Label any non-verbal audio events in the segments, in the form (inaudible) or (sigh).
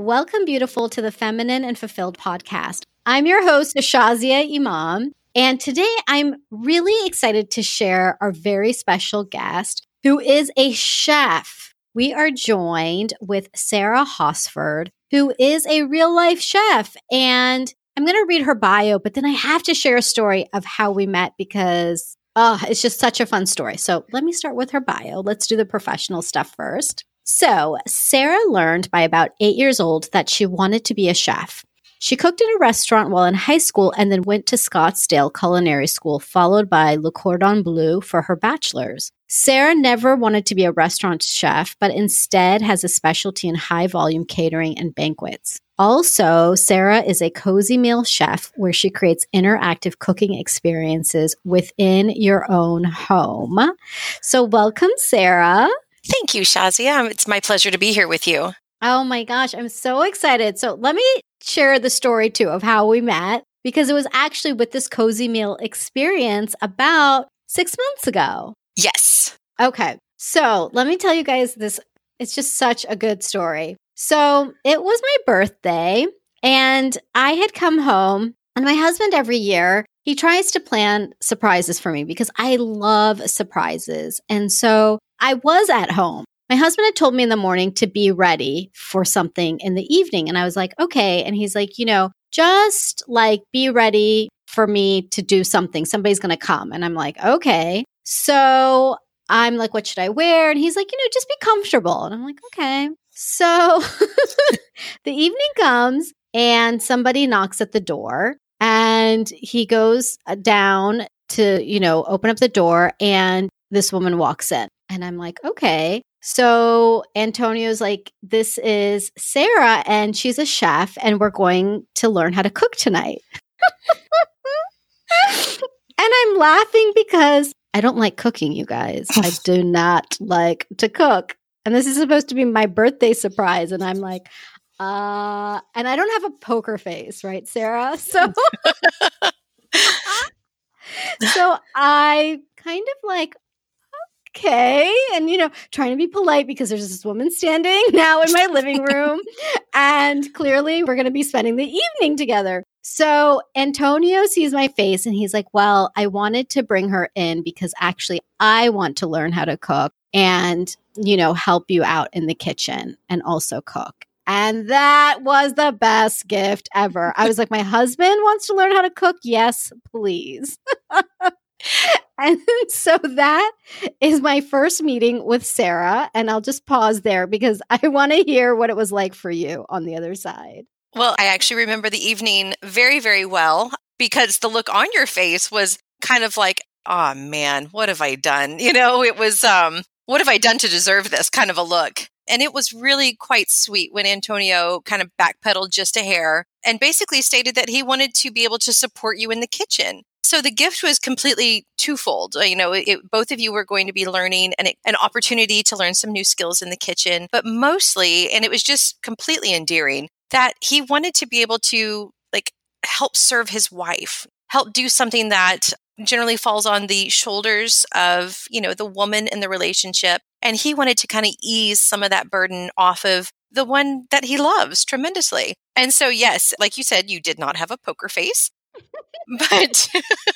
Welcome, beautiful, to the Feminine and Fulfilled podcast. I'm your host, Shazia Imam, and today I'm really excited to share our very special guest who is a chef. We are joined with Sarah Hosford, who is a real life chef. And I'm going to read her bio, but then I have to share a story of how we met because oh, it's just such a fun story. So let me start with her bio. Let's do the professional stuff first. So, Sarah learned by about eight years old that she wanted to be a chef. She cooked in a restaurant while in high school and then went to Scottsdale Culinary School, followed by Le Cordon Bleu for her bachelor's. Sarah never wanted to be a restaurant chef, but instead has a specialty in high volume catering and banquets. Also, Sarah is a cozy meal chef where she creates interactive cooking experiences within your own home. So, welcome, Sarah. Thank you, Shazia. It's my pleasure to be here with you. Oh my gosh, I'm so excited. So let me share the story too of how we met because it was actually with this cozy meal experience about six months ago. Yes. Okay. So let me tell you guys this. It's just such a good story. So it was my birthday and I had come home and my husband every year he tries to plan surprises for me because I love surprises. And so I was at home. My husband had told me in the morning to be ready for something in the evening. And I was like, okay. And he's like, you know, just like be ready for me to do something. Somebody's going to come. And I'm like, okay. So I'm like, what should I wear? And he's like, you know, just be comfortable. And I'm like, okay. So (laughs) the evening comes and somebody knocks at the door and he goes uh, down to, you know, open up the door and this woman walks in. And I'm like, okay. So Antonio's like, this is Sarah, and she's a chef, and we're going to learn how to cook tonight. (laughs) and I'm laughing because I don't like cooking, you guys. I (laughs) do not like to cook. And this is supposed to be my birthday surprise. And I'm like, uh, and I don't have a poker face, right, Sarah? (laughs) So, so I kind of like, okay. And, you know, trying to be polite because there's this woman standing (laughs) now in my living room. and clearly we're going to be spending the evening together. So Antonio sees my face and he's like, Well, I wanted to bring her in because actually I want to learn how to cook and, you know, help you out in the kitchen and also cook. And that was the best gift ever. I was like, My husband wants to learn how to cook. Yes, please. (laughs) and (laughs) so that is my first meeting with Sarah. And I'll just pause there because (laughs) I want to hear what it was like for you on the other side. Well, I actually remember the evening very, very well because the look on your face was kind of like, oh man, what have I done? (laughs) You know, it was, um, what have I done to deserve this kind of a look? And it was really quite sweet when Antonio kind of backpedaled just a hair and basically stated that he wanted to be able to support you in the kitchen. So the gift was completely twofold. Uh, you know, it, both of you were going to be learning an, an opportunity to learn some new skills in the kitchen, but mostly, and it was just completely endearing that he wanted to be able to like help serve his wife, help do something that generally falls on the shoulders of, you know, the woman in the relationship. And he wanted to kind of ease some of that burden off of the one that he loves tremendously. And so, yes, like you said, you did not have a poker face but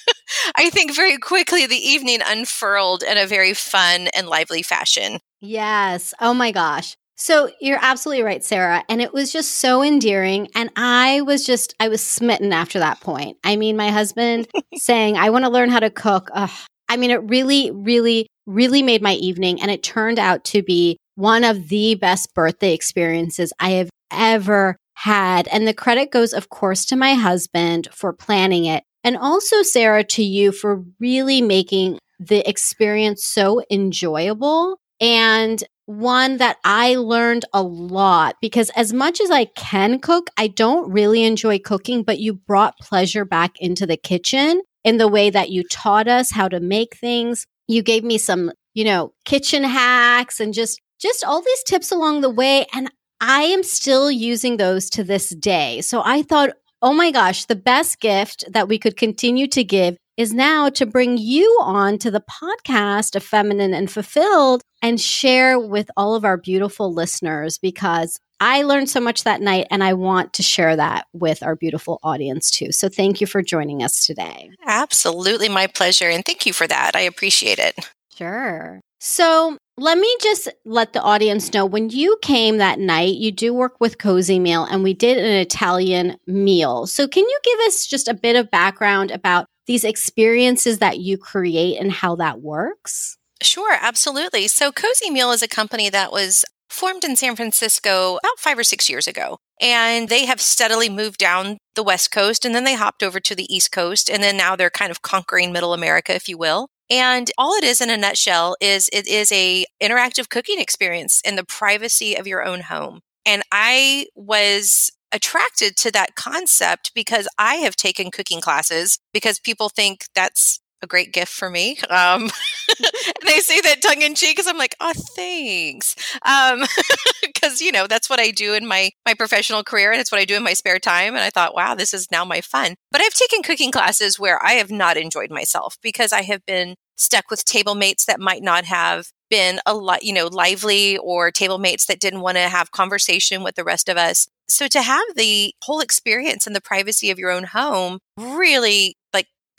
(laughs) I think very quickly the evening unfurled in a very fun and lively fashion. Yes. Oh my gosh. So you're absolutely right, Sarah. And it was just so endearing. And I was just, I was smitten after that point. I mean, my husband (laughs) saying, I want to learn how to cook. Ugh. I mean, it really, really, really made my evening. And it turned out to be one of the best birthday experiences I have ever had. And the credit goes, of course, to my husband for planning it. And also, Sarah, to you for really making the experience so enjoyable and one that I learned a lot because as much as I can cook, I don't really enjoy cooking, but you brought pleasure back into the kitchen in the way that you taught us how to make things. You gave me some, you know, kitchen hacks and just just all these tips along the way and I am still using those to this day. So I thought, oh my gosh, the best gift that we could continue to give is now to bring you on to the podcast of Feminine and Fulfilled and share with all of our beautiful listeners because I learned so much that night, and I want to share that with our beautiful audience too. So thank you for joining us today. Absolutely, my pleasure. And thank you for that. I appreciate it. Sure. So let me just let the audience know when you came that night, you do work with Cozy Meal, and we did an Italian meal. So, can you give us just a bit of background about these experiences that you create and how that works? Sure, absolutely. So, Cozy Meal is a company that was formed in San Francisco about five or six years ago. And they have steadily moved down the West Coast and then they hopped over to the East Coast. And then now they're kind of conquering Middle America, if you will. And all it is in a nutshell is it is a interactive cooking experience in the privacy of your own home. And I was attracted to that concept because I have taken cooking classes because people think that's a great gift for me. Um, (laughs) and I say that tongue in cheek because I'm like, oh, thanks. Because, um, (laughs) you know, that's what I do in my, my professional career and it's what I do in my spare time. And I thought, wow, this is now my fun. But I've taken cooking classes where I have not enjoyed myself because I have been stuck with table mates that might not have been a lot, you know, lively or table mates that didn't want to have conversation with the rest of us. So to have the whole experience in the privacy of your own home really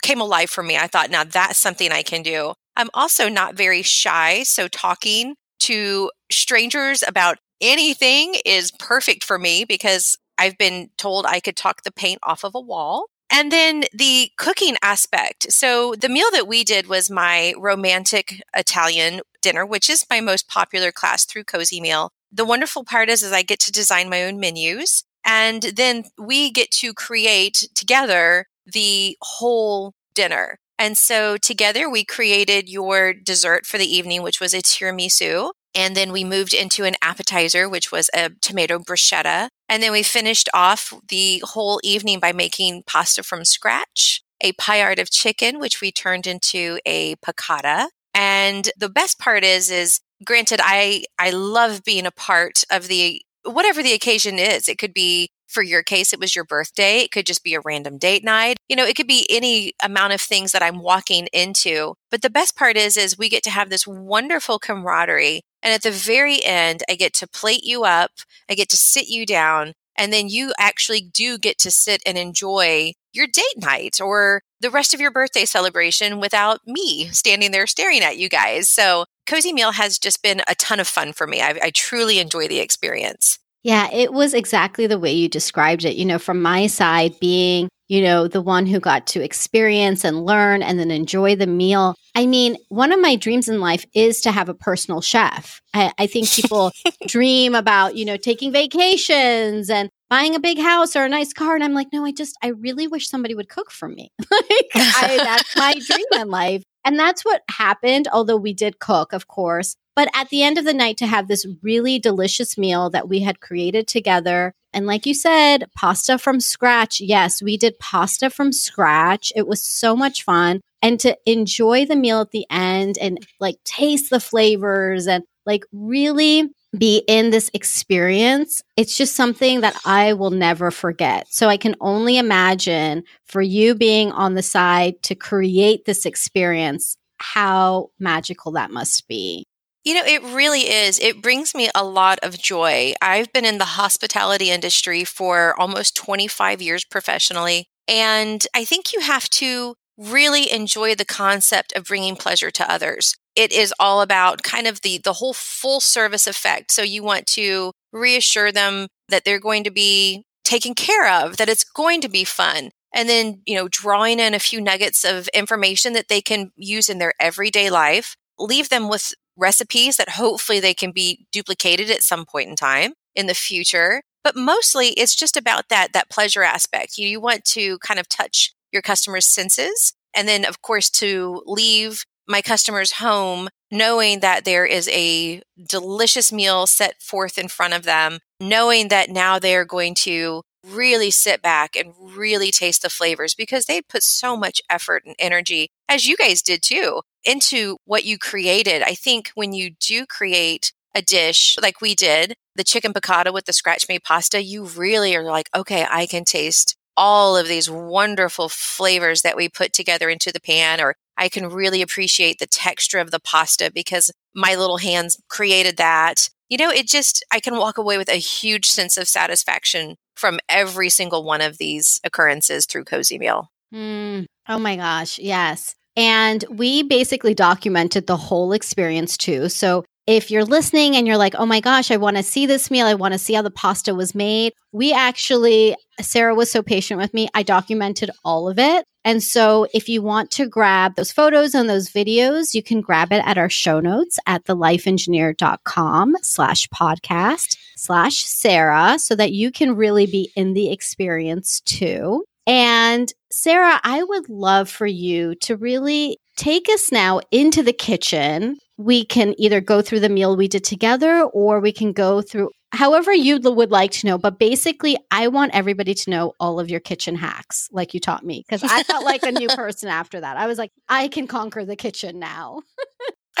came alive for me. I thought, now that's something I can do. I'm also not very shy. So talking to strangers about anything is perfect for me because I've been told I could talk the paint off of a wall. And then the cooking aspect. So the meal that we did was my romantic Italian dinner, which is my most popular class through Cozy Meal. The wonderful part is, is I get to design my own menus and then we get to create together the whole dinner. And so together we created your dessert for the evening, which was a tiramisu. And then we moved into an appetizer, which was a tomato bruschetta. And then we finished off the whole evening by making pasta from scratch, a paillard of chicken, which we turned into a piccata. And the best part is, is granted, I, I love being a part of the, whatever the occasion is. It could be for your case, it was your birthday. It could just be a random date night. You know, it could be any amount of things that I'm walking into. But the best part is, is we get to have this wonderful camaraderie. And at the very end, I get to plate you up. I get to sit you down. And then you actually do get to sit and enjoy your date night or the rest of your birthday celebration without me standing there staring at you guys. So Cozy Meal has just been a ton of fun for me. I, I truly enjoy the experience. Yeah, it was exactly the way you described it. You know, from my side, being, you know, the one who got to experience and learn and then enjoy the meal. I mean, one of my dreams in life is to have a personal chef. I, I think people (laughs) dream about, you know, taking vacations and buying a big house or a nice car. And I'm like, no, I just, I really wish somebody would cook for me. (laughs) like, I, that's my (laughs) dream in life. And that's what happened, although we did cook, of course. But at the end of the night, to have this really delicious meal that we had created together. And like you said, pasta from scratch. Yes, we did pasta from scratch. It was so much fun. And to enjoy the meal at the end and like taste the flavors and like really be in this experience, it's just something that I will never forget. So I can only imagine for you being on the side to create this experience, how magical that must be. You know, it really is. It brings me a lot of joy. I've been in the hospitality industry for almost 25 years professionally. And I think you have to really enjoy the concept of bringing pleasure to others. It is all about kind of the, the whole full service effect. So you want to reassure them that they're going to be taken care of, that it's going to be fun. And then, you know, drawing in a few nuggets of information that they can use in their everyday life leave them with recipes that hopefully they can be duplicated at some point in time in the future. But mostly it's just about that, that pleasure aspect. You, you want to kind of touch your customers' senses. And then, of course, to leave my customers home knowing that there is a delicious meal set forth in front of them, knowing that now they are going to really sit back and really taste the flavors because they put so much effort and energy, as you guys did too, into what you created. I think when you do create a dish like we did, the chicken piccata with the scratch made pasta, you really are like, okay, I can taste all of these wonderful flavors that we put together into the pan, or I can really appreciate the texture of the pasta because my little hands created that. You know, it just, I can walk away with a huge sense of satisfaction from every single one of these occurrences through Cozy Meal. Mm. Oh my gosh, yes. And we basically documented the whole experience too. So if you're listening and you're like, oh my gosh, I want to see this meal, I want to see how the pasta was made, we actually, Sarah was so patient with me. I documented all of it. And so if you want to grab those photos and those videos, you can grab it at our show notes at thelifeengineer.com slash podcast slash Sarah so that you can really be in the experience too. And Sarah, I would love for you to really take us now into the kitchen. We can either go through the meal we did together or we can go through however you would like to know. But basically, I want everybody to know all of your kitchen hacks, like you taught me, because I felt like a new (laughs) person after that. I was like, I can conquer the kitchen now.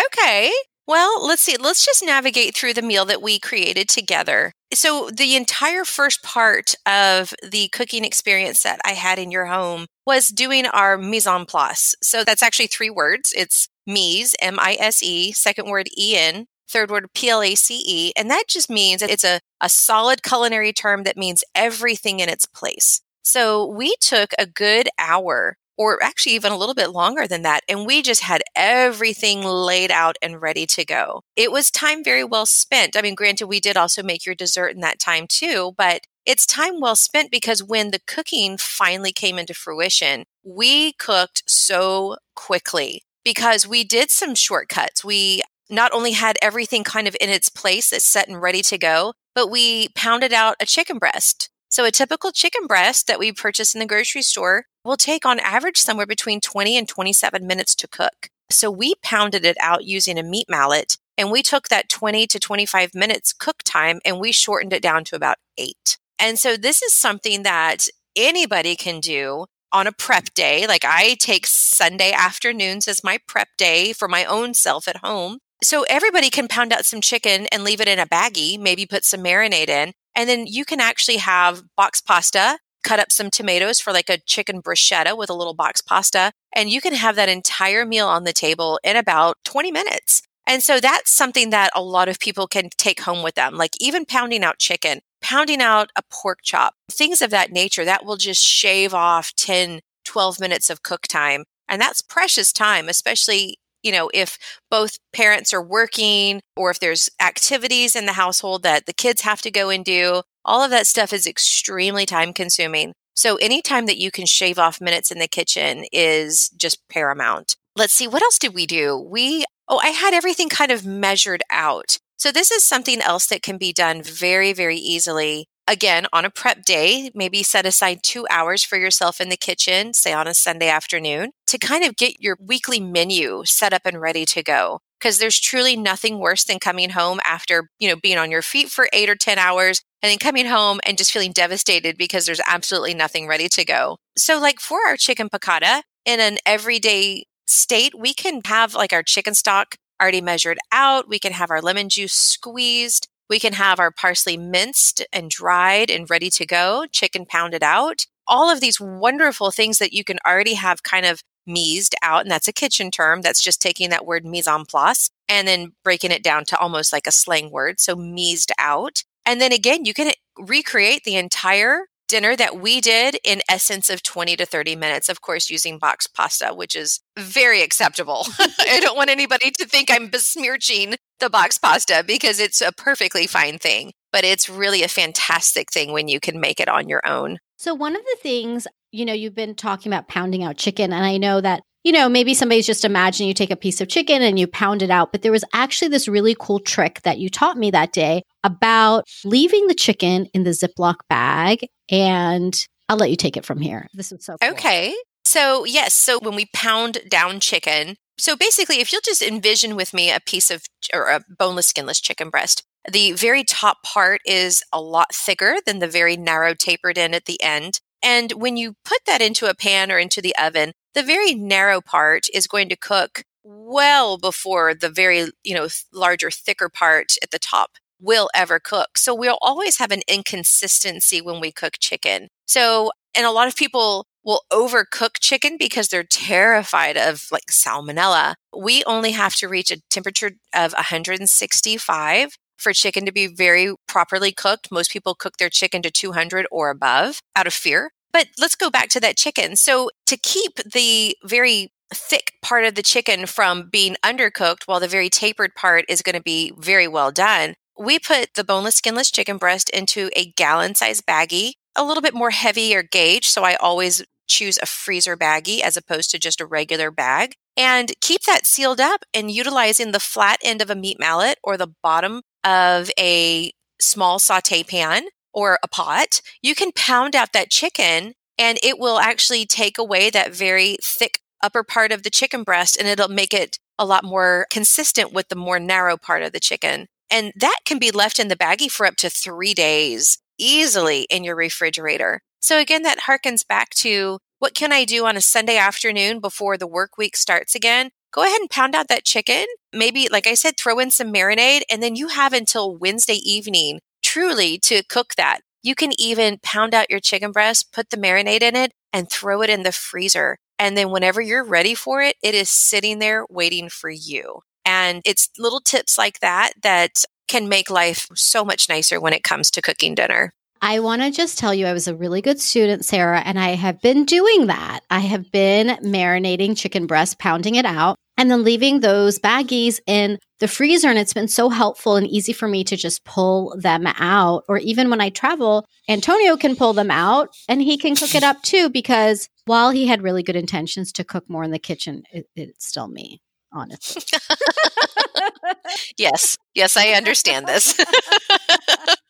okay. Well, let's see. Let's just navigate through the meal that we created together. So, the entire first part of the cooking experience that I had in your home was doing our mise en place. So, that's actually three words it's mise, M I S E, second word E N, third word P L A C E. And that just means it's a, a solid culinary term that means everything in its place. So, we took a good hour or actually even a little bit longer than that. And we just had everything laid out and ready to go. It was time very well spent. I mean, granted, we did also make your dessert in that time too, but it's time well spent because when the cooking finally came into fruition, we cooked so quickly because we did some shortcuts. We not only had everything kind of in its place that's set and ready to go, but we pounded out a chicken breast. So a typical chicken breast that we purchase in the grocery store will take on average somewhere between 20 and 27 minutes to cook. So we pounded it out using a meat mallet and we took that 20 to 25 minutes cook time and we shortened it down to about eight. And so this is something that anybody can do on a prep day. Like I take Sunday afternoons as my prep day for my own self at home. So everybody can pound out some chicken and leave it in a baggie, maybe put some marinade in, and then you can actually have box pasta cut up some tomatoes for like a chicken bruschetta with a little box pasta. And you can have that entire meal on the table in about 20 minutes. And so that's something that a lot of people can take home with them, like even pounding out chicken, pounding out a pork chop, things of that nature that will just shave off 10, 12 minutes of cook time. And that's precious time, especially you know, if both parents are working or if there's activities in the household that the kids have to go and do, all of that stuff is extremely time consuming. So anytime that you can shave off minutes in the kitchen is just paramount. Let's see, what else did we do? We, oh, I had everything kind of measured out. So this is something else that can be done very, very easily. Again, on a prep day, maybe set aside two hours for yourself in the kitchen, say on a Sunday afternoon, to kind of get your weekly menu set up and ready to go because there's truly nothing worse than coming home after, you know, being on your feet for 8 or 10 hours and then coming home and just feeling devastated because there's absolutely nothing ready to go. So like for our chicken piccata in an everyday state, we can have like our chicken stock already measured out, we can have our lemon juice squeezed, we can have our parsley minced and dried and ready to go, chicken pounded out. All of these wonderful things that you can already have kind of mised out, and that's a kitchen term. That's just taking that word mise en place and then breaking it down to almost like a slang word. So mised out. And then again, you can recreate the entire dinner that we did in essence of 20 to 30 minutes, of course, using box pasta, which is very acceptable. (laughs) I don't want anybody to think I'm besmirching the box pasta because it's a perfectly fine thing, but it's really a fantastic thing when you can make it on your own. So, one of the things you know, you've been talking about pounding out chicken. And I know that, you know, maybe somebody's just imagining you take a piece of chicken and you pound it out. But there was actually this really cool trick that you taught me that day about leaving the chicken in the Ziploc bag. And I'll let you take it from here. This is so cool. Okay. So, yes. So, when we pound down chicken, so basically, if you'll just envision with me a piece of or a boneless, skinless chicken breast, the very top part is a lot thicker than the very narrow tapered end at the end. And when you put that into a pan or into the oven, the very narrow part is going to cook well before the very, you know, larger, thicker part at the top will ever cook. So we'll always have an inconsistency when we cook chicken. So, and a lot of people will overcook chicken because they're terrified of like salmonella. We only have to reach a temperature of 165 for chicken to be very properly cooked. Most people cook their chicken to 200 or above out of fear. But let's go back to that chicken. So, to keep the very thick part of the chicken from being undercooked while the very tapered part is going to be very well done, we put the boneless, skinless chicken breast into a gallon size baggie, a little bit more heavy or gauge. So, I always choose a freezer baggie as opposed to just a regular bag and keep that sealed up and utilizing the flat end of a meat mallet or the bottom of a small saute pan or a pot, you can pound out that chicken and it will actually take away that very thick upper part of the chicken breast and it'll make it a lot more consistent with the more narrow part of the chicken. And that can be left in the baggie for up to three days easily in your refrigerator. So again, that harkens back to what can I do on a Sunday afternoon before the work week starts again? Go ahead and pound out that chicken. Maybe, like I said, throw in some marinade, and then you have until Wednesday evening truly to cook that. You can even pound out your chicken breast, put the marinade in it, and throw it in the freezer. And then whenever you're ready for it, it is sitting there waiting for you. And it's little tips like that that can make life so much nicer when it comes to cooking dinner. I want to just tell you, I was a really good student, Sarah, and I have been doing that. I have been marinating chicken breast, pounding it out, and then leaving those baggies in the freezer. And it's been so helpful and easy for me to just pull them out. Or even when I travel, Antonio can pull them out and he can cook it up too, because while he had really good intentions to cook more in the kitchen, it, it's still me honestly. (laughs) yes, yes, I understand this. (laughs)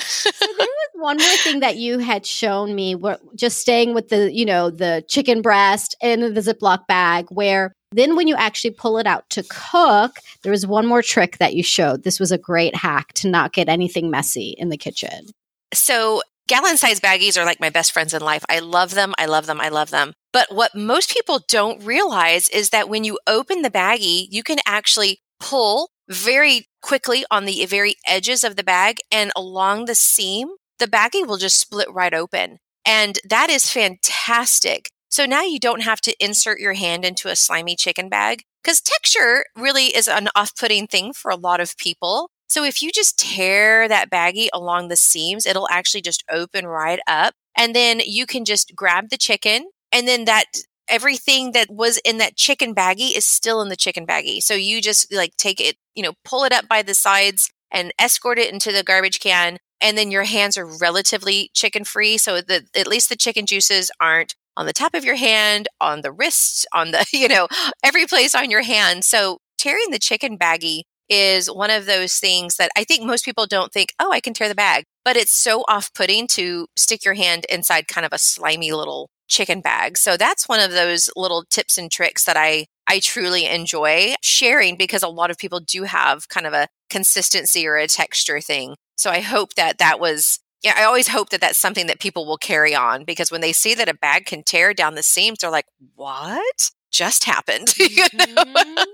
so there was one more thing that you had shown me just staying with the you know the chicken breast in the ziploc bag where then when you actually pull it out to cook there was one more trick that you showed. This was a great hack to not get anything messy in the kitchen. So gallon size baggies are like my best friends in life. I love them i love them i love them. But what most people don't realize is that when you open the baggie you can actually pull very quickly on the very edges of the bag and along the seam, the baggie will just split right open. And that is fantastic. So now you don't have to insert your hand into a slimy chicken bag because texture really is an off putting thing for a lot of people. So if you just tear that baggie along the seams, it'll actually just open right up. And then you can just grab the chicken and then that everything that was in that chicken baggie is still in the chicken baggie. So you just like take it, you know, pull it up by the sides and escort it into the garbage can. And then your hands are relatively chicken free. So that at least the chicken juices aren't on the top of your hand, on the wrist, on the, (laughs) you know, every place on your hand. So tearing the chicken baggie is one of those things that I think most people don't think, oh, I can tear the bag. But it's so off putting to stick your hand inside kind of a slimy little chicken bag. So that's one of those little tips and tricks that I I truly enjoy sharing because a lot of people do have kind of a consistency or a texture thing. So I hope that that was yeah, I always hope that that's something that people will carry on because when they see that a bag can tear down the seams, they're like, "What just happened?" (laughs) mm-hmm.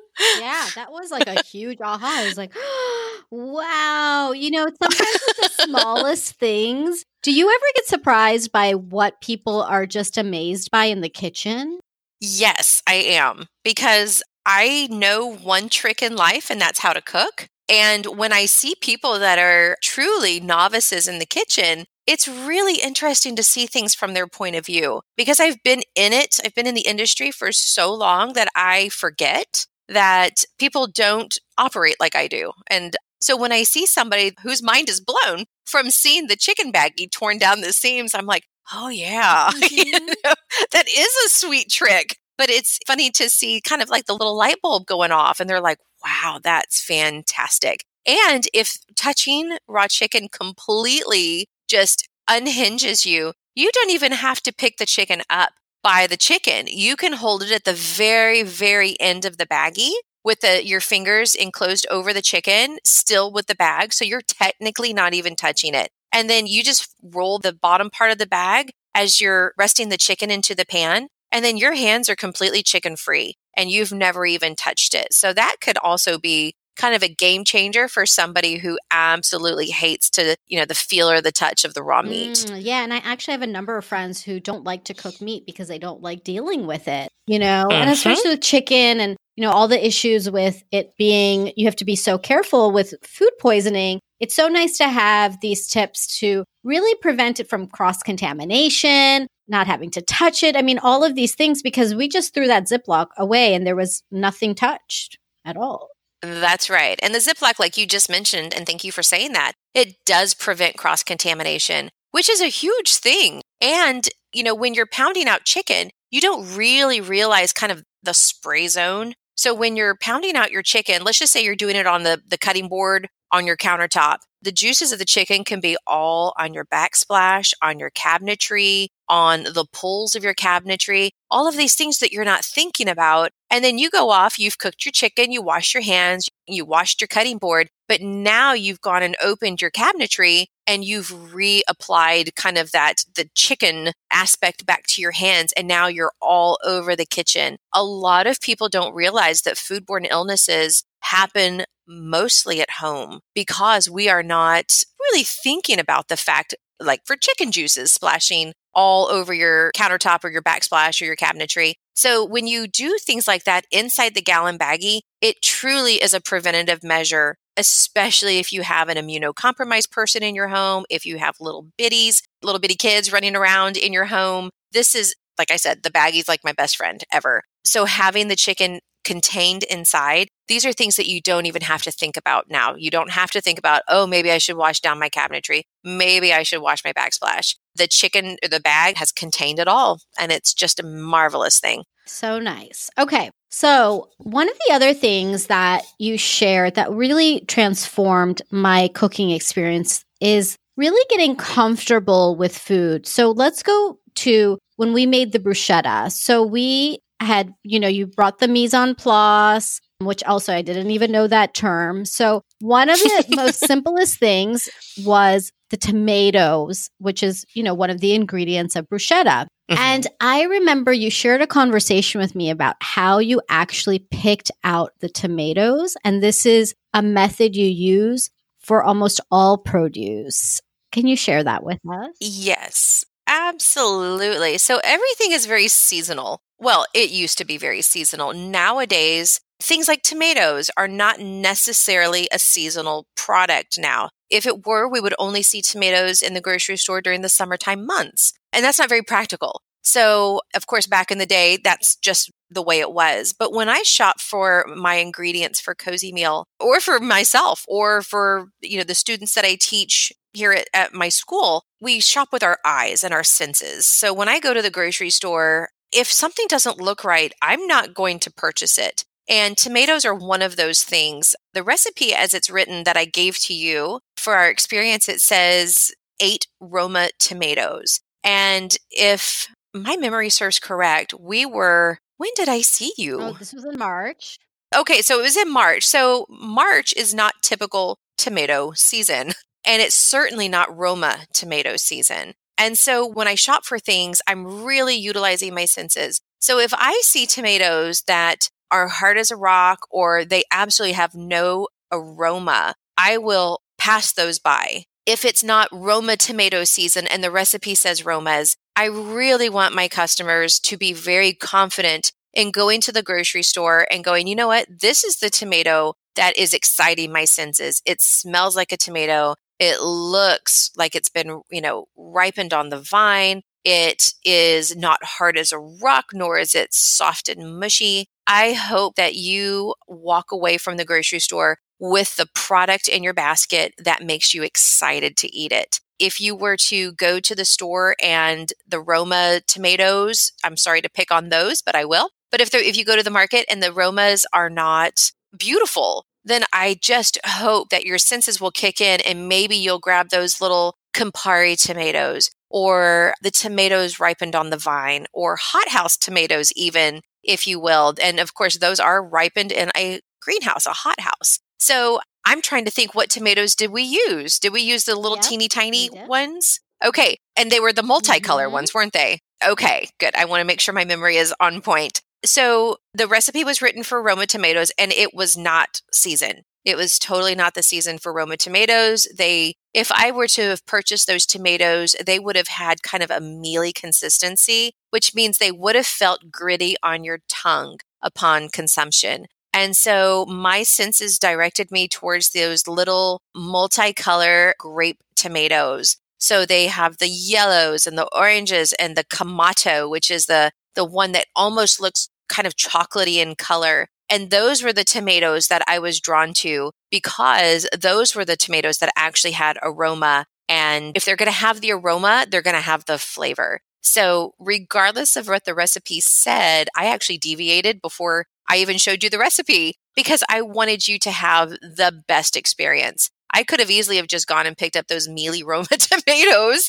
yeah, that was like a huge aha. I was like, (gasps) "Wow!" You know, sometimes the smallest things, do you ever get surprised by what people are just amazed by in the kitchen? Yes, I am because I know one trick in life, and that's how to cook. And when I see people that are truly novices in the kitchen, it's really interesting to see things from their point of view because I've been in it, I've been in the industry for so long that I forget that people don't operate like I do. And so when I see somebody whose mind is blown from seeing the chicken baggie torn down the seams, I'm like, oh yeah, (laughs) mm-hmm. you know, that is a sweet trick. But it's funny to see kind of like the little light bulb going off, and they're like, wow, that's fantastic. And if touching raw chicken completely just unhinges you, you don't even have to pick the chicken up by the chicken. You can hold it at the very, very end of the baggie with the, your fingers enclosed over the chicken, still with the bag. So you're technically not even touching it. And then you just roll the bottom part of the bag as you're resting the chicken into the pan. And then your hands are completely chicken free and you've never even touched it. So that could also be kind of a game changer for somebody who absolutely hates to, you know, the feel or the touch of the raw meat. Mm, yeah. And I actually have a number of friends who don't like to cook meat because they don't like dealing with it, you know, mm-hmm. and especially with chicken and, you know, all the issues with it being, you have to be so careful with food poisoning. It's so nice to have these tips to really prevent it from cross contamination, not having to touch it. I mean, all of these things because we just threw that Ziploc away and there was nothing touched at all. That's right. And the Ziploc, like you just mentioned, and thank you for saying that, it does prevent cross contamination, which is a huge thing. And, you know, when you're pounding out chicken, you don't really realize kind of the spray zone. So when you're pounding out your chicken, let's just say you're doing it on the, the cutting board on your countertop. The juices of the chicken can be all on your backsplash, on your cabinetry, on the pulls of your cabinetry, all of these things that you're not thinking about. And then you go off, you've cooked your chicken, you washed your hands, you washed your cutting board, but now you've gone and opened your cabinetry and you've reapplied kind of that the chicken aspect back to your hands and now you're all over the kitchen. A lot of people don't realize that foodborne illnesses happen mostly at home because we are not really thinking about the fact like for chicken juices splashing all over your countertop or your backsplash or your cabinetry. So when you do things like that inside the gallon baggie, it truly is a preventative measure, especially if you have an immunocompromised person in your home, if you have little bitties, little bitty kids running around in your home. This is, like I said, the baggie's like my best friend ever. So having the chicken contained inside, these are things that you don't even have to think about now. You don't have to think about, oh, maybe I should wash down my cabinetry. Maybe I should wash my backsplash. The chicken or the bag has contained it all. And it's just a marvelous thing. So nice. Okay. So, one of the other things that you shared that really transformed my cooking experience is really getting comfortable with food. So, let's go to when we made the bruschetta. So, we had, you know, you brought the mise en place, which also I didn't even know that term. So, one of the (laughs) most simplest things was the tomatoes, which is, you know, one of the ingredients of bruschetta. Mm-hmm. And I remember you shared a conversation with me about how you actually picked out the tomatoes. And this is a method you use for almost all produce. Can you share that with us? Yes, absolutely. So everything is very seasonal. Well, it used to be very seasonal. Nowadays, things like tomatoes are not necessarily a seasonal product now. If it were, we would only see tomatoes in the grocery store during the summertime months. And that's not very practical. So, of course, back in the day, that's just the way it was. But when I shop for my ingredients for Cozy Meal or for myself or for, you know, the students that I teach here at, at my school, we shop with our eyes and our senses. So when I go to the grocery store, if something doesn't look right, I'm not going to purchase it. And tomatoes are one of those things. The recipe, as it's written that I gave to you for our experience, it says eight Roma tomatoes. And if my memory serves correct, we were, when did I see oh, you? Oh, this was in March. Okay, so it was in March. So March is not typical tomato season, and it's certainly not Roma tomato season. And so when I shop for things, I'm really utilizing my senses. So if I see tomatoes that are hard as a rock or they absolutely have no aroma, I will pass those by. If it's not Roma tomato season and the recipe says Romas, I really want my customers to be very confident in going to the grocery store and going, you know what? This is the tomato that is exciting my senses. It smells like a tomato. It looks like it's been, you know, ripened on the vine. It is not hard as a rock, nor is it soft and mushy. I hope that you walk away from the grocery store with the product in your basket that makes you excited to eat it. If you were to go to the store and the Roma tomatoes, I'm sorry to pick on those, but I will. But if if you go to the market and the Romas are not beautiful, then I just hope that your senses will kick in and maybe you'll grab those little Campari tomatoes or the tomatoes ripened on the vine or hothouse tomatoes, even if you will. And of course, those are ripened in a greenhouse, a hothouse. So I'm trying to think what tomatoes did we use? Did we use the little yep, teeny tiny ones? Okay. And they were the multicolor mm-hmm. ones, weren't they? Okay, good. I want to make sure my memory is on point. So the recipe was written for Roma tomatoes and it was not seasoned. It was totally not the season for Roma tomatoes. They, if I were to have purchased those tomatoes, they would have had kind of a mealy consistency, which means they would have felt gritty on your tongue upon consumption. And so my senses directed me towards those little multicolor grape tomatoes. So they have the yellows and the oranges and the Kumato, which is the, the one that almost looks kind of chocolatey in color. And those were the tomatoes that I was drawn to because those were the tomatoes that actually had aroma. And if they're going to have the aroma, they're going to have the flavor. So, regardless of what the recipe said, I actually deviated before I even showed you the recipe because I wanted you to have the best experience. I could have easily have just gone and picked up those mealy (laughs) Roma (laughs) tomatoes,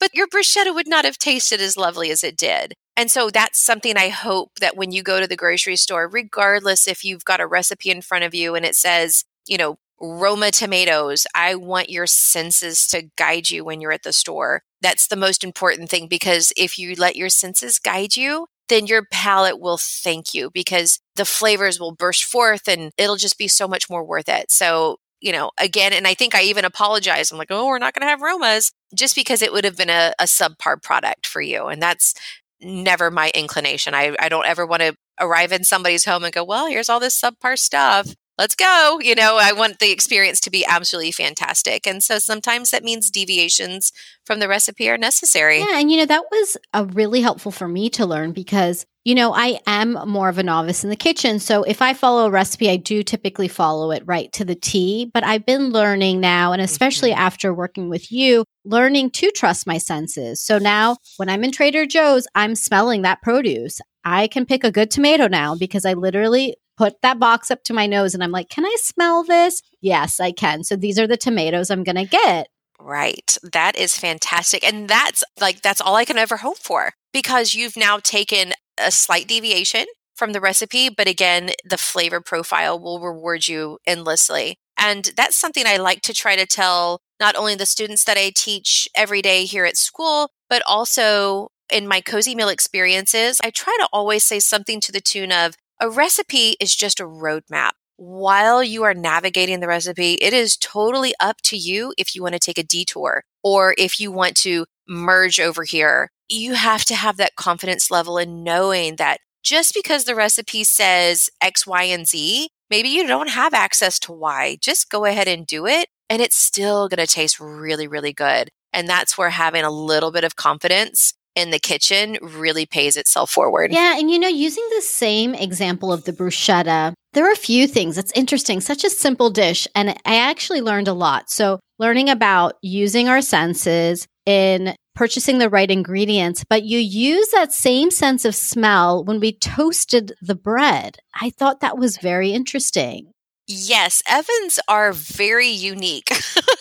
but your bruschetta would not have tasted as lovely as it did. And so that's something I hope that when you go to the grocery store, regardless if you've got a recipe in front of you and it says, you know, Roma tomatoes, I want your senses to guide you when you're at the store. That's the most important thing because if you let your senses guide you, then your palate will thank you because the flavors will burst forth and it'll just be so much more worth it. So, you know, again, and I think I even apologized. I'm like, oh, we're not going to have Romas just because it would have been a, a subpar product for you. And that's never my inclination. I, I don't ever want to arrive in somebody's home and go, well, here's all this subpar stuff let's go. You know, I want the experience to be absolutely fantastic. And so sometimes that means deviations from the recipe are necessary. Yeah. And, you know, that was a really helpful for me to learn because, you know, I am more of a novice in the kitchen. So if I follow a recipe, I do typically follow it right to the T. But I've been learning now, and especially mm-hmm. after working with you, learning to trust my senses. So now when I'm in Trader Joe's, I'm smelling that produce. I can pick a good tomato now because I literally put that box up to my nose and I'm like, can I smell this? Yes, I can. So these are the tomatoes I'm going to get. Right. That is fantastic. And that's like, that's all I can ever hope for because you've now taken a slight deviation from the recipe. But again, the flavor profile will reward you endlessly. And that's something I like to try to tell not only the students that I teach every day here at school, but also in my cozy meal experiences. I try to always say something to the tune of a recipe is just a roadmap. While you are navigating the recipe, it is totally up to you if you want to take a detour or if you want to merge over here. You have to have that confidence level in knowing that just because the recipe says X, Y, and Z, maybe you don't have access to Y. Just go ahead and do it, and it's still going to taste really, really good. And that's where having a little bit of confidence in the kitchen really pays itself forward. Yeah. And you know, using the same example of the bruschetta, there are a few things. It's interesting, such a simple dish. And I actually learned a lot. So, learning about using our senses in purchasing the right ingredients, but you use that same sense of smell when we toasted the bread. I thought that was very interesting. Yes, ovens are very unique.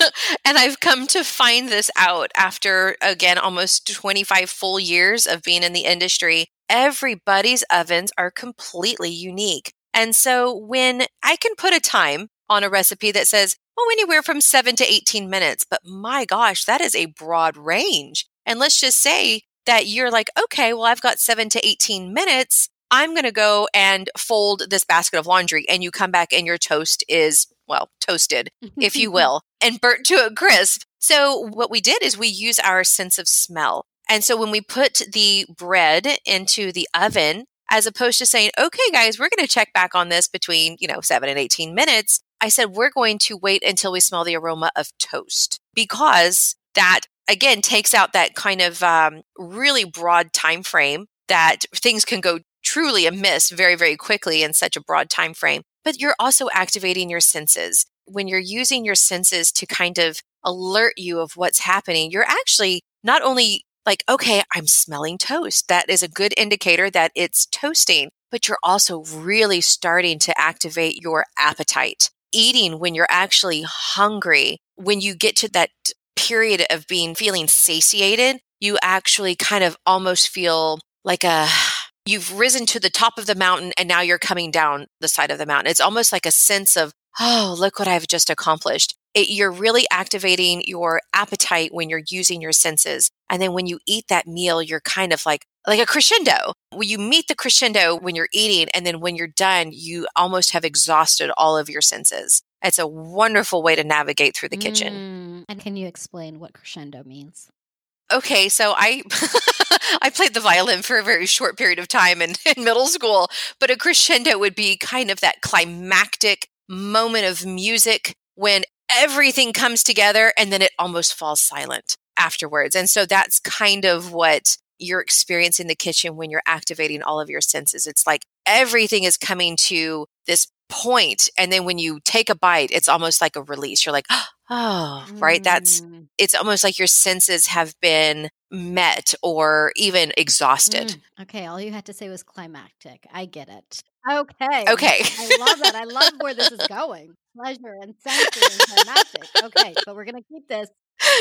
(laughs) and I've come to find this out after, again, almost 25 full years of being in the industry. Everybody's ovens are completely unique. And so when I can put a time on a recipe that says, oh, anywhere from seven to 18 minutes, but my gosh, that is a broad range. And let's just say that you're like, okay, well, I've got seven to 18 minutes. I'm going to go and fold this basket of laundry. And you come back and your toast is, well, toasted, if you (laughs) will, and burnt to a crisp. So what we did is we use our sense of smell. And so when we put the bread into the oven, as opposed to saying, okay, guys, we're going to check back on this between, you know, seven and 18 minutes, I said, we're going to wait until we smell the aroma of toast because that again takes out that kind of um, really broad time frame that things can go truly amiss very very quickly in such a broad time frame but you're also activating your senses. When you're using your senses to kind of alert you of what's happening you're actually not only like okay i'm smelling toast. That is a good indicator that it's toasting but you're also really starting to activate your appetite eating when you're actually hungry when you get to that period of being feeling satiated you actually kind of almost feel like a (sighs) you've risen to the top of the mountain and now you're coming down the side of the mountain. It's almost like a sense of, oh, look what I've just accomplished. It, you're really activating your appetite when you're using your senses. And then when you eat that meal, you're kind of like, like a crescendo. When you meet the crescendo when you're eating, and then when you're done, you almost have exhausted all of your senses. It's a wonderful way to navigate through the kitchen. Mm. And can you explain what crescendo means? Okay, so I (laughs) I played the violin for a very short period of time in, (laughs) in middle school, but a crescendo would be kind of that climactic moment of music when everything comes together and then it almost falls silent afterwards. And so that's kind of what you're experiencing the kitchen when you're activating all of your senses. It's like everything is coming to this point and then when you take a bite it's almost like a release you're like (gasps) oh right that's Mm. it's almost like your senses have been met or even exhausted Mm. Okay, all you had to say was climactic. I get it. Okay. okay I love it. I love where this is (laughs) going. Pleasure and sensory and climactic. Okay, but we're going to keep this.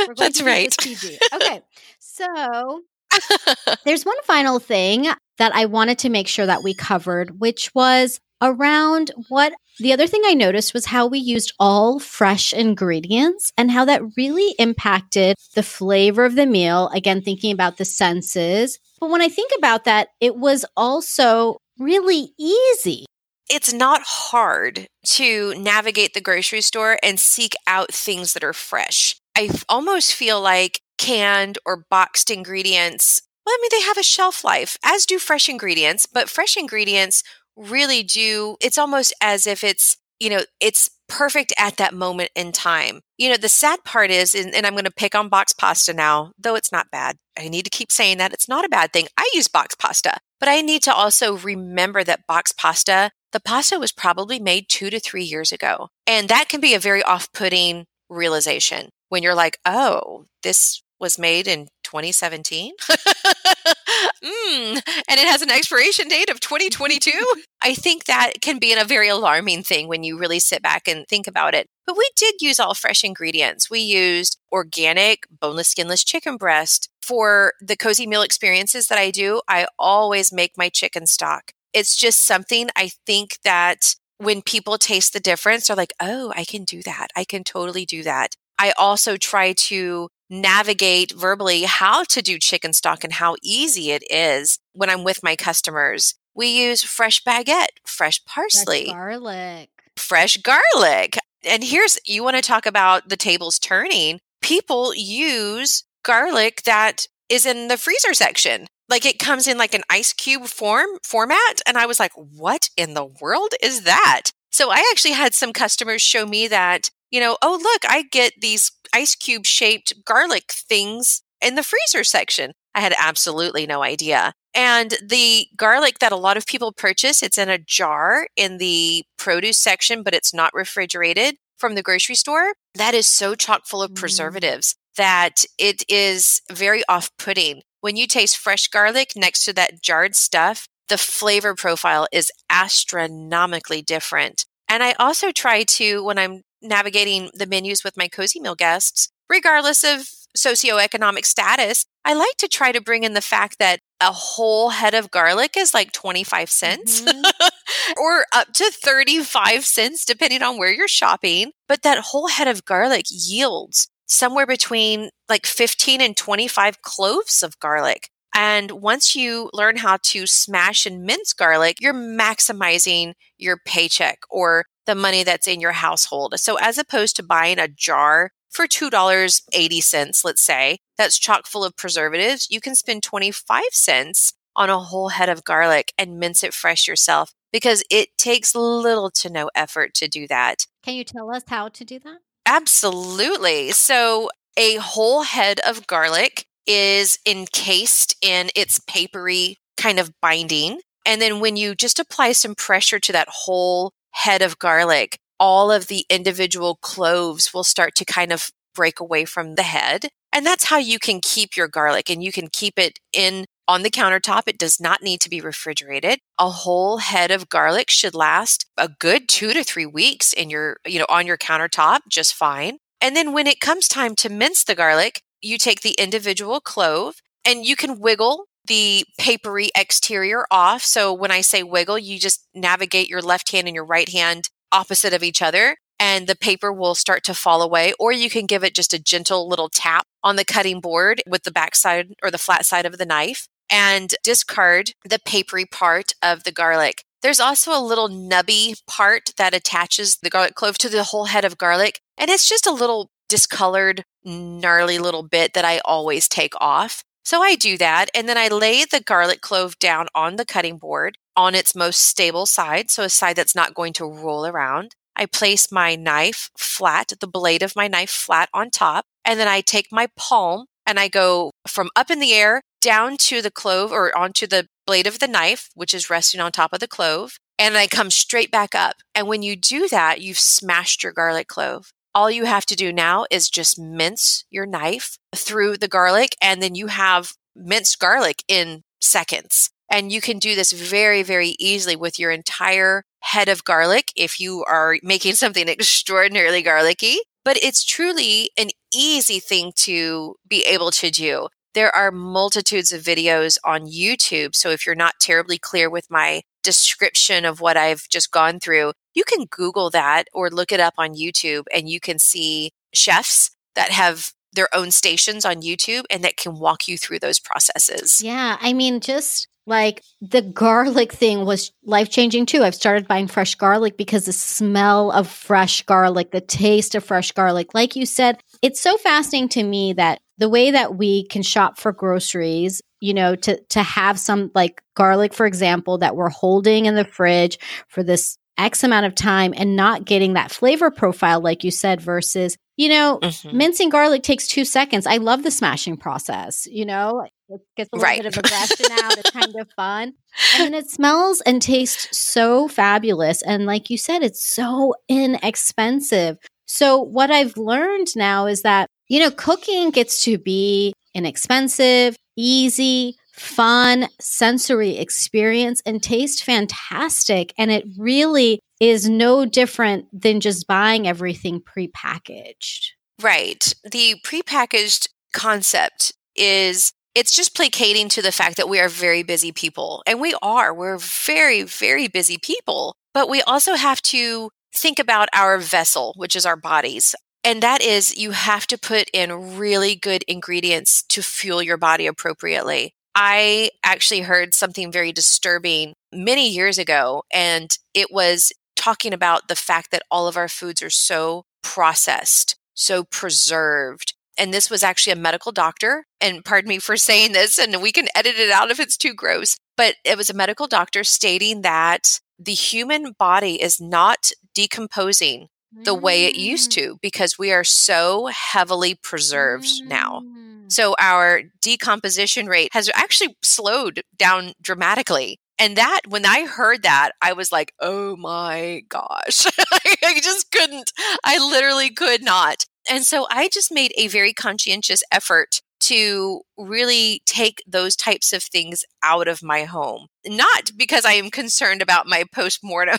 We're going that's to right PG. Okay, so (laughs) there's one final thing that I wanted to make sure that we covered, which was around what the other thing I noticed was how we used all fresh ingredients and how that really impacted the flavor of the meal. Again, thinking about the senses. But when I think about that, it was also really easy. it's not hard to navigate the grocery store and seek out things that are fresh. I almost feel like canned or boxed ingredients, well, I mean, they have a shelf life, as do fresh ingredients, but fresh ingredients really do, it's almost as if it's, you know, it's perfect at that moment in time. You know, the sad part is, and, and I'm going to pick on box pasta now, though it's not bad. I need to keep saying that it's not a bad thing. I use box pasta, but I need to also remember that box pasta the pasta was probably made two to three years ago. And that can be a very off putting realization when you're like, oh, this was made in 2017. (laughs) mm, and it has an expiration date of 2022. (laughs) I think that can be a very alarming thing when you really sit back and think about it. But we did use all fresh ingredients. We used organic, boneless, skinless chicken breast. For the cozy meal experiences that I do, I always make my chicken stock it's just something I think that when people taste the difference, they're like, oh, I can do that. I can totally do that. I also try to navigate verbally how to do chicken stock and how easy it is when I'm with my customers. We use fresh baguette, fresh parsley, Fresh garlic. fresh garlic. And here's you want to talk about the tables turning. People use garlic that is in the freezer section. Like it comes in like an ice cube form format and i was like what in the world is that? So i actually had some customers show me that you know oh look i get these ice cube shaped garlic things in the freezer section. I had absolutely no idea. And the garlic that a lot of people purchase it's in a jar in the produce section but it's not refrigerated from the grocery store. That is so chock full of Mm. preservatives that it is very off putting when you taste fresh garlic next to that jarred stuff, the flavor profile is astronomically different. And I also try to, when I'm navigating the menus with my cozy meal guests, regardless of socioeconomic status, I like to try to bring in the fact that a whole head of garlic is like 25 cents Mhm. (laughs) or up to 35 cents, depending on where you're shopping. But that whole head of garlic yields somewhere between like 15 and 25 cloves of garlic. And once you learn how to smash and mince garlic, you're maximizing your paycheck or the money that's in your household. So as opposed to buying a jar for $2.80, let's say, that's chock full of preservatives, you can spend 25 cents on a whole head of garlic and mince it fresh yourself because it takes little to no effort to do that. Can you tell us how to do that? Absolutely. So, a whole head of garlic is encased in its papery kind of binding. And then, when you just apply some pressure to that whole head of garlic, all of the individual cloves will start to kind of break away from the head. And that's how you can keep your garlic and you can keep it in on the countertop. It does not need to be refrigerated. A whole head of garlic should last a good two to three weeks in your, you know, on your countertop just fine. And then when it comes time to mince the garlic, you take the individual clove and you can wiggle the papery exterior off. So when I say wiggle, you just navigate your left hand and your right hand opposite of each other and the paper will start to fall away. Or you can give it just a gentle little tap on the cutting board with the back side or the flat side of the knife and discard the papery part of the garlic. There's also a little nubby part that attaches the garlic clove to the whole head of garlic. And it's just a little discolored, gnarly little bit that I always take off. So I do that. And then I lay the garlic clove down on the cutting board on its most stable side. So a side that's not going to roll around. I place my knife flat, the blade of my knife flat on top. And then I take my palm and I go from up in the air down to the clove or onto the blade of the knife, which is resting on top of the clove. And I come straight back up. And when you do that, you've smashed your garlic clove. All you have to do now is just mince your knife through the garlic, and then you have minced garlic in seconds. And you can do this very, very easily with your entire head of garlic if you are making (laughs) something extraordinarily garlicky. But it's truly an easy thing to be able to do. There are multitudes of videos on YouTube. So if you're not terribly clear with my description of what I've just gone through, you can Google that or look it up on YouTube and you can see chefs that have their own stations on YouTube and that can walk you through those processes. Yeah. I mean, just like the garlic thing was life changing too. I've started buying fresh garlic because the smell of fresh garlic, the taste of fresh garlic, like you said, it's so fascinating to me that the way that we can shop for groceries, you know, to to have some like garlic, for example, that we're holding in the fridge for this X amount of time and not getting that flavor profile, like you said, versus, you know, mm-hmm. mincing garlic takes two seconds. I love the smashing process, you know, it gets a little right. bit of aggression out. It's kind of fun. And then it smells and tastes so fabulous. And like you said, it's so inexpensive. So what I've learned now is that, you know, cooking gets to be inexpensive, easy, fun, sensory experience and taste fantastic. And it really is no different than just buying everything prepackaged. Right. The prepackaged concept is it's just placating to the fact that we are very busy people. And we are. We're very, very busy people. But we also have to think about our vessel, which is our bodies. And that is, you have to put in really good ingredients to fuel your body appropriately. I actually heard something very disturbing many years ago, and it was talking about the fact that all of our foods are so processed, so preserved. And this was actually a medical doctor. And pardon me for (laughs) saying this, and we can edit it out if it's too gross. But it was a medical doctor stating that the human body is not decomposing the way it used mm. to because we are so heavily preserved now. Mm. So our decomposition rate has actually slowed down dramatically. And that, when I heard that, I was like, oh my gosh. (laughs) I just couldn't. I literally could not. And so I just made a very conscientious effort to really take those types of things out of my home. Not because I am concerned about my post mortem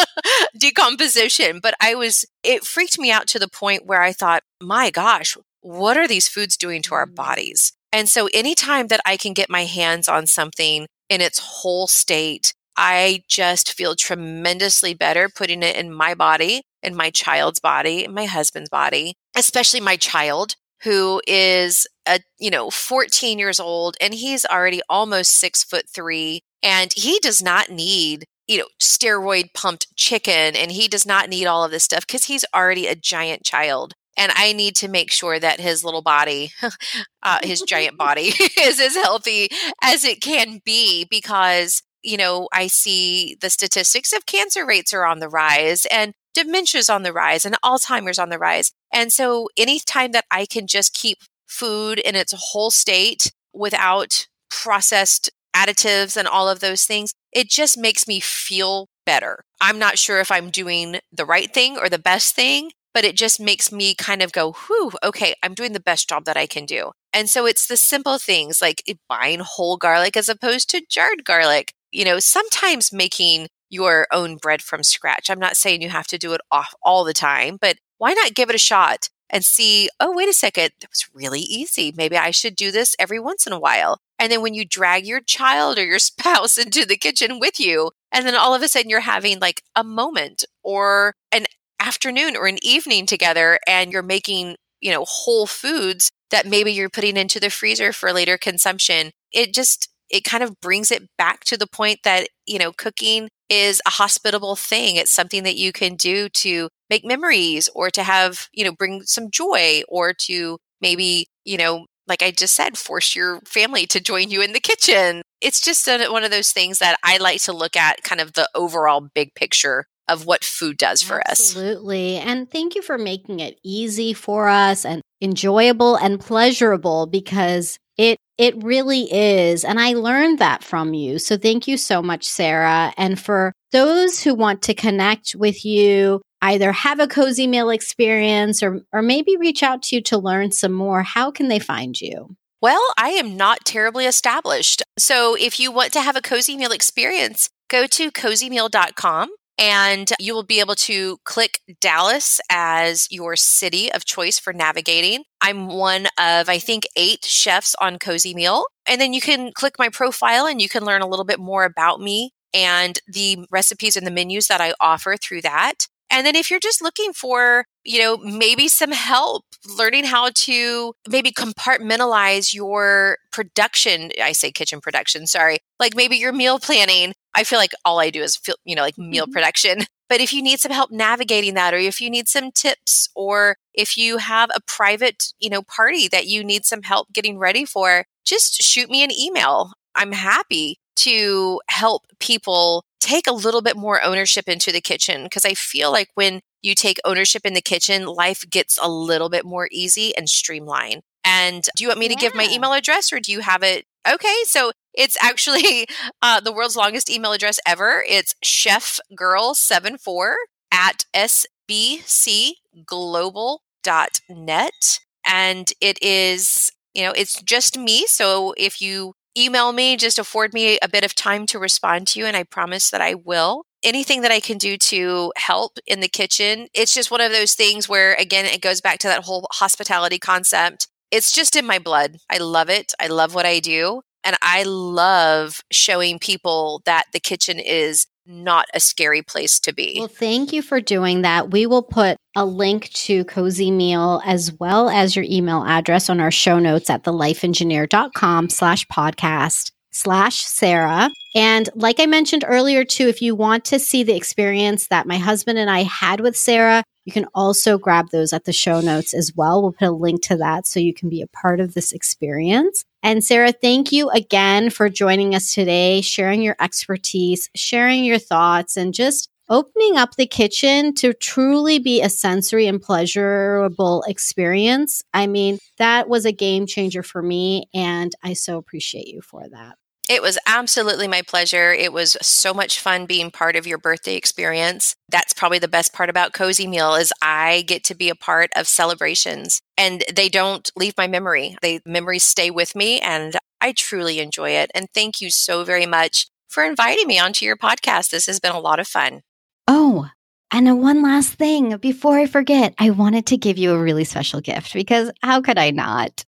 (laughs) decomposition, but I was, it freaked me out to the point where I thought, my gosh, what are these foods doing to our mm. bodies? And so anytime that I can get my hands on something in its whole state, I just feel tremendously better putting it in my body, in my child's body, in my husband's body, especially my child who is a you know 14 years old and he's already almost six foot three and he does not need you know steroid pumped chicken and he does not need all of this stuff because he's already a giant child and i need to make sure that his little body (laughs) uh, his giant (laughs) body (laughs) is as healthy as it can be because you know i see the statistics of cancer rates are on the rise and dementia's on the rise and alzheimer's on the rise and so anytime that I can just keep food in its whole state without processed additives and all of those things, it just makes me feel better. I'm not sure if I'm doing the right thing or the best thing, but it just makes me kind of go, whew, okay, I'm doing the best job that I can do. And so it's the simple things like buying whole garlic as opposed to jarred garlic. You know, sometimes making your own bread from scratch. I'm not saying you have to do it off all the time, but why not give it a shot and see, oh, wait a second, that was really easy. Maybe I should do this every once in a while. And then when you drag your child or your (laughs) spouse into the kitchen with you, and then all of a sudden you're having like a moment or an afternoon or an evening together and you're making, you know, whole foods that maybe you're putting into the freezer for later consumption. It just it kind of brings it back to the point that, you know, cooking is a hospitable thing. It's something that you can do to make memories or to have, you know, bring some joy or to maybe, you know, like I just said, force your family to join you in the kitchen. It's just a, one of those things that I like to look at kind of the overall big picture of what food does for Absolutely. us. Absolutely. And thank you for making it easy for us and enjoyable and pleasurable because it it really is. And I learned that from you. So thank you so much, Sarah. And for those who want to connect with you, either have a cozy meal experience or or maybe reach out to you to learn some more, how can they find you? Well, I am not terribly established. So if you want to have a cozy meal experience, go to cozymeal.com and you will be able to click Dallas as your city of choice for navigating. I'm one of, I think, eight chefs on Cozy Meal. And then you can click my profile and you can learn a little bit more about me and the recipes and the menus that I offer through that. And then if you're just looking for, you know, maybe some help learning how to maybe compartmentalize your production, I say kitchen production, sorry, like maybe your meal planning. I feel like all I do is feel, you know, like meal mm-hmm. production. (laughs) But if you need some help navigating that, or if you need some tips, or if you have a private, you know, party that you need some help getting ready for, just shoot me an email. I'm happy to help people take a little bit more ownership into the kitchen because I feel like when you take ownership in the kitchen, life gets a little bit more easy and streamlined. And do you want me yeah. to give my email address or do you have it? Okay, so it's actually (laughs) uh, the world's longest email address ever. It's chefgirl74 at sbcglobal.net. And it is, you know, it's just me. So if you email me, just afford me a bit of time to respond to you, and I promise that I will. Anything that I can do to help in the kitchen, it's just one of those things where, again, it goes back to that whole hospitality concept. It's just in my blood. I love it. I love what I do. And I love showing people that the kitchen is not a scary place to be. Well, thank you for doing that. We will put a link to Cozy Meal as well as your email address on our show notes at thelifeengineer.com slash podcast slash Sarah. And like I mentioned earlier, too, if you want to see the experience that my husband and I had with Sarah, you can also grab those at the show notes as well. We'll put a link to that so you can be a part of this experience. And Sarah, thank you again for joining us today, sharing your expertise, sharing your thoughts, and just opening up the kitchen to truly be a sensory and pleasurable experience. I mean, that was a game changer for me, and I so appreciate you for that. It was absolutely my pleasure. It was so much fun being part of your birthday experience. That's probably the best part about Cozy Meal is I get to be a part of celebrations and they don't leave my memory. They memories stay with me and I truly enjoy it. And thank you so very much for inviting me onto your podcast. This has been a lot of fun. Oh, and one last thing before I forget, I wanted to give you a really special gift because how could I not?